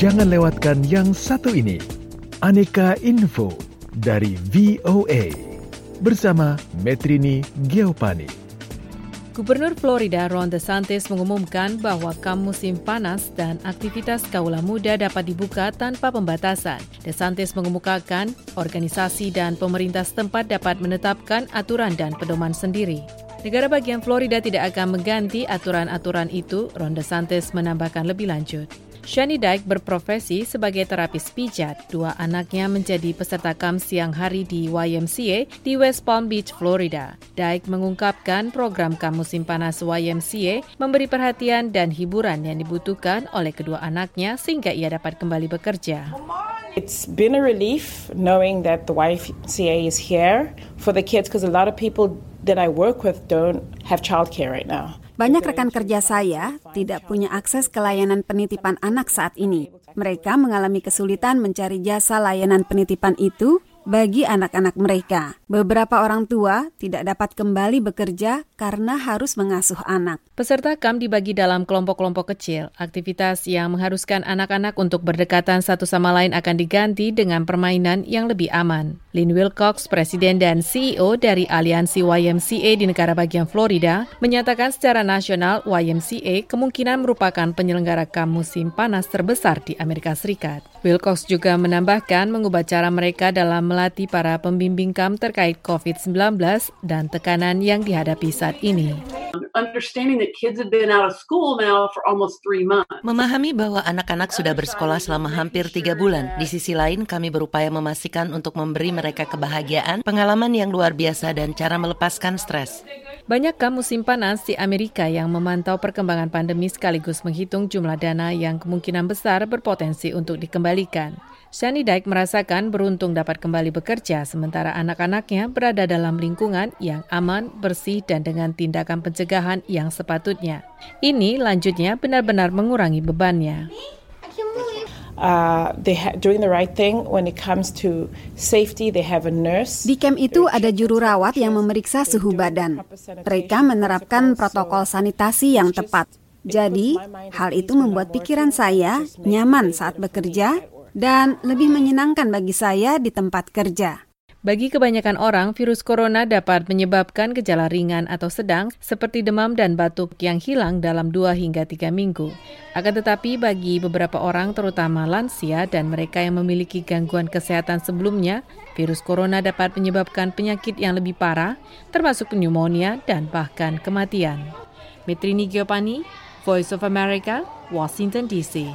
Jangan lewatkan yang satu ini. Aneka Info dari VOA bersama Metrini Geopani. Gubernur Florida Ron DeSantis mengumumkan bahwa kam musim panas dan aktivitas kaula muda dapat dibuka tanpa pembatasan. DeSantis mengemukakan organisasi dan pemerintah setempat dapat menetapkan aturan dan pedoman sendiri. Negara bagian Florida tidak akan mengganti aturan-aturan itu, Ron DeSantis menambahkan lebih lanjut. Shani Dyke berprofesi sebagai terapis pijat. Dua anaknya menjadi peserta KAM siang hari di YMCA di West Palm Beach, Florida. Dyke mengungkapkan program KAM musim panas YMCA memberi perhatian dan hiburan yang dibutuhkan oleh kedua anaknya sehingga ia dapat kembali bekerja. It's been a relief knowing that the YMCA is here for the kids because a lot of people that I work with don't have childcare right now. Banyak rekan kerja saya tidak punya akses ke layanan penitipan anak saat ini. Mereka mengalami kesulitan mencari jasa layanan penitipan itu bagi anak-anak mereka. Beberapa orang tua tidak dapat kembali bekerja karena harus mengasuh anak. Peserta KAM dibagi dalam kelompok-kelompok kecil. Aktivitas yang mengharuskan anak-anak untuk berdekatan satu sama lain akan diganti dengan permainan yang lebih aman. Lynn Wilcox, Presiden dan CEO dari Aliansi YMCA di negara bagian Florida, menyatakan secara nasional YMCA kemungkinan merupakan penyelenggara KAM musim panas terbesar di Amerika Serikat. Wilcox juga menambahkan mengubah cara mereka dalam melatih para pembimbing KAM terkait COVID-19 dan tekanan yang dihadapi saat ini. Memahami bahwa anak-anak sudah bersekolah selama hampir tiga bulan. Di sisi lain, kami berupaya memastikan untuk memberi mereka kebahagiaan, pengalaman yang luar biasa, dan cara melepaskan stres. Banyak kamu panas di Amerika yang memantau perkembangan pandemi sekaligus menghitung jumlah dana yang kemungkinan besar berpotensi untuk dikembalikan. Shani Dyke merasakan beruntung dapat kembali bekerja sementara anak-anaknya berada dalam lingkungan yang aman, bersih, dan dengan tindakan pencegahan yang sepatutnya. Ini lanjutnya benar-benar mengurangi bebannya. Uh, they ha- doing the right thing when it comes to safety. They have a nurse. Di camp itu ada juru rawat yang memeriksa suhu badan. Mereka menerapkan protokol sanitasi yang tepat. Jadi, hal itu membuat pikiran saya nyaman saat bekerja dan lebih menyenangkan bagi saya di tempat kerja. Bagi kebanyakan orang, virus corona dapat menyebabkan gejala ringan atau sedang seperti demam dan batuk yang hilang dalam 2 hingga 3 minggu. Akan tetapi bagi beberapa orang terutama lansia dan mereka yang memiliki gangguan kesehatan sebelumnya, virus corona dapat menyebabkan penyakit yang lebih parah, termasuk pneumonia dan bahkan kematian. Metrini Giopani, Voice of America, Washington DC.